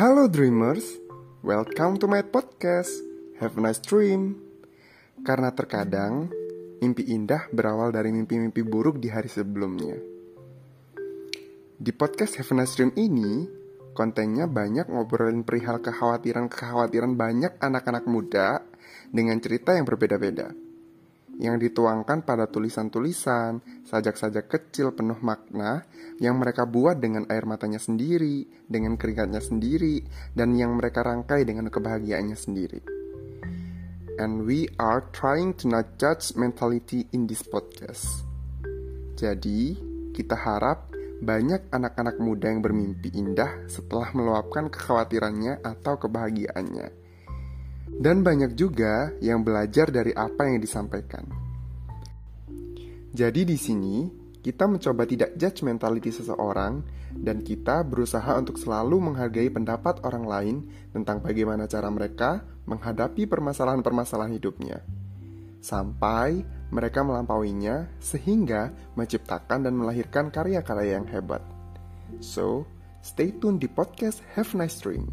Halo dreamers, welcome to my podcast. Have a nice dream. Karena terkadang mimpi indah berawal dari mimpi-mimpi buruk di hari sebelumnya. Di podcast Have a nice dream ini, kontennya banyak ngobrolin perihal kekhawatiran-kekhawatiran banyak anak-anak muda dengan cerita yang berbeda-beda yang dituangkan pada tulisan-tulisan, sajak-sajak kecil penuh makna yang mereka buat dengan air matanya sendiri, dengan keringatnya sendiri, dan yang mereka rangkai dengan kebahagiaannya sendiri. And we are trying to not judge mentality in this podcast. Jadi, kita harap banyak anak-anak muda yang bermimpi indah setelah meluapkan kekhawatirannya atau kebahagiaannya dan banyak juga yang belajar dari apa yang disampaikan. Jadi di sini kita mencoba tidak judge mentality seseorang dan kita berusaha untuk selalu menghargai pendapat orang lain tentang bagaimana cara mereka menghadapi permasalahan-permasalahan hidupnya. Sampai mereka melampauinya sehingga menciptakan dan melahirkan karya-karya yang hebat. So, stay tune di podcast Have Nice Dream.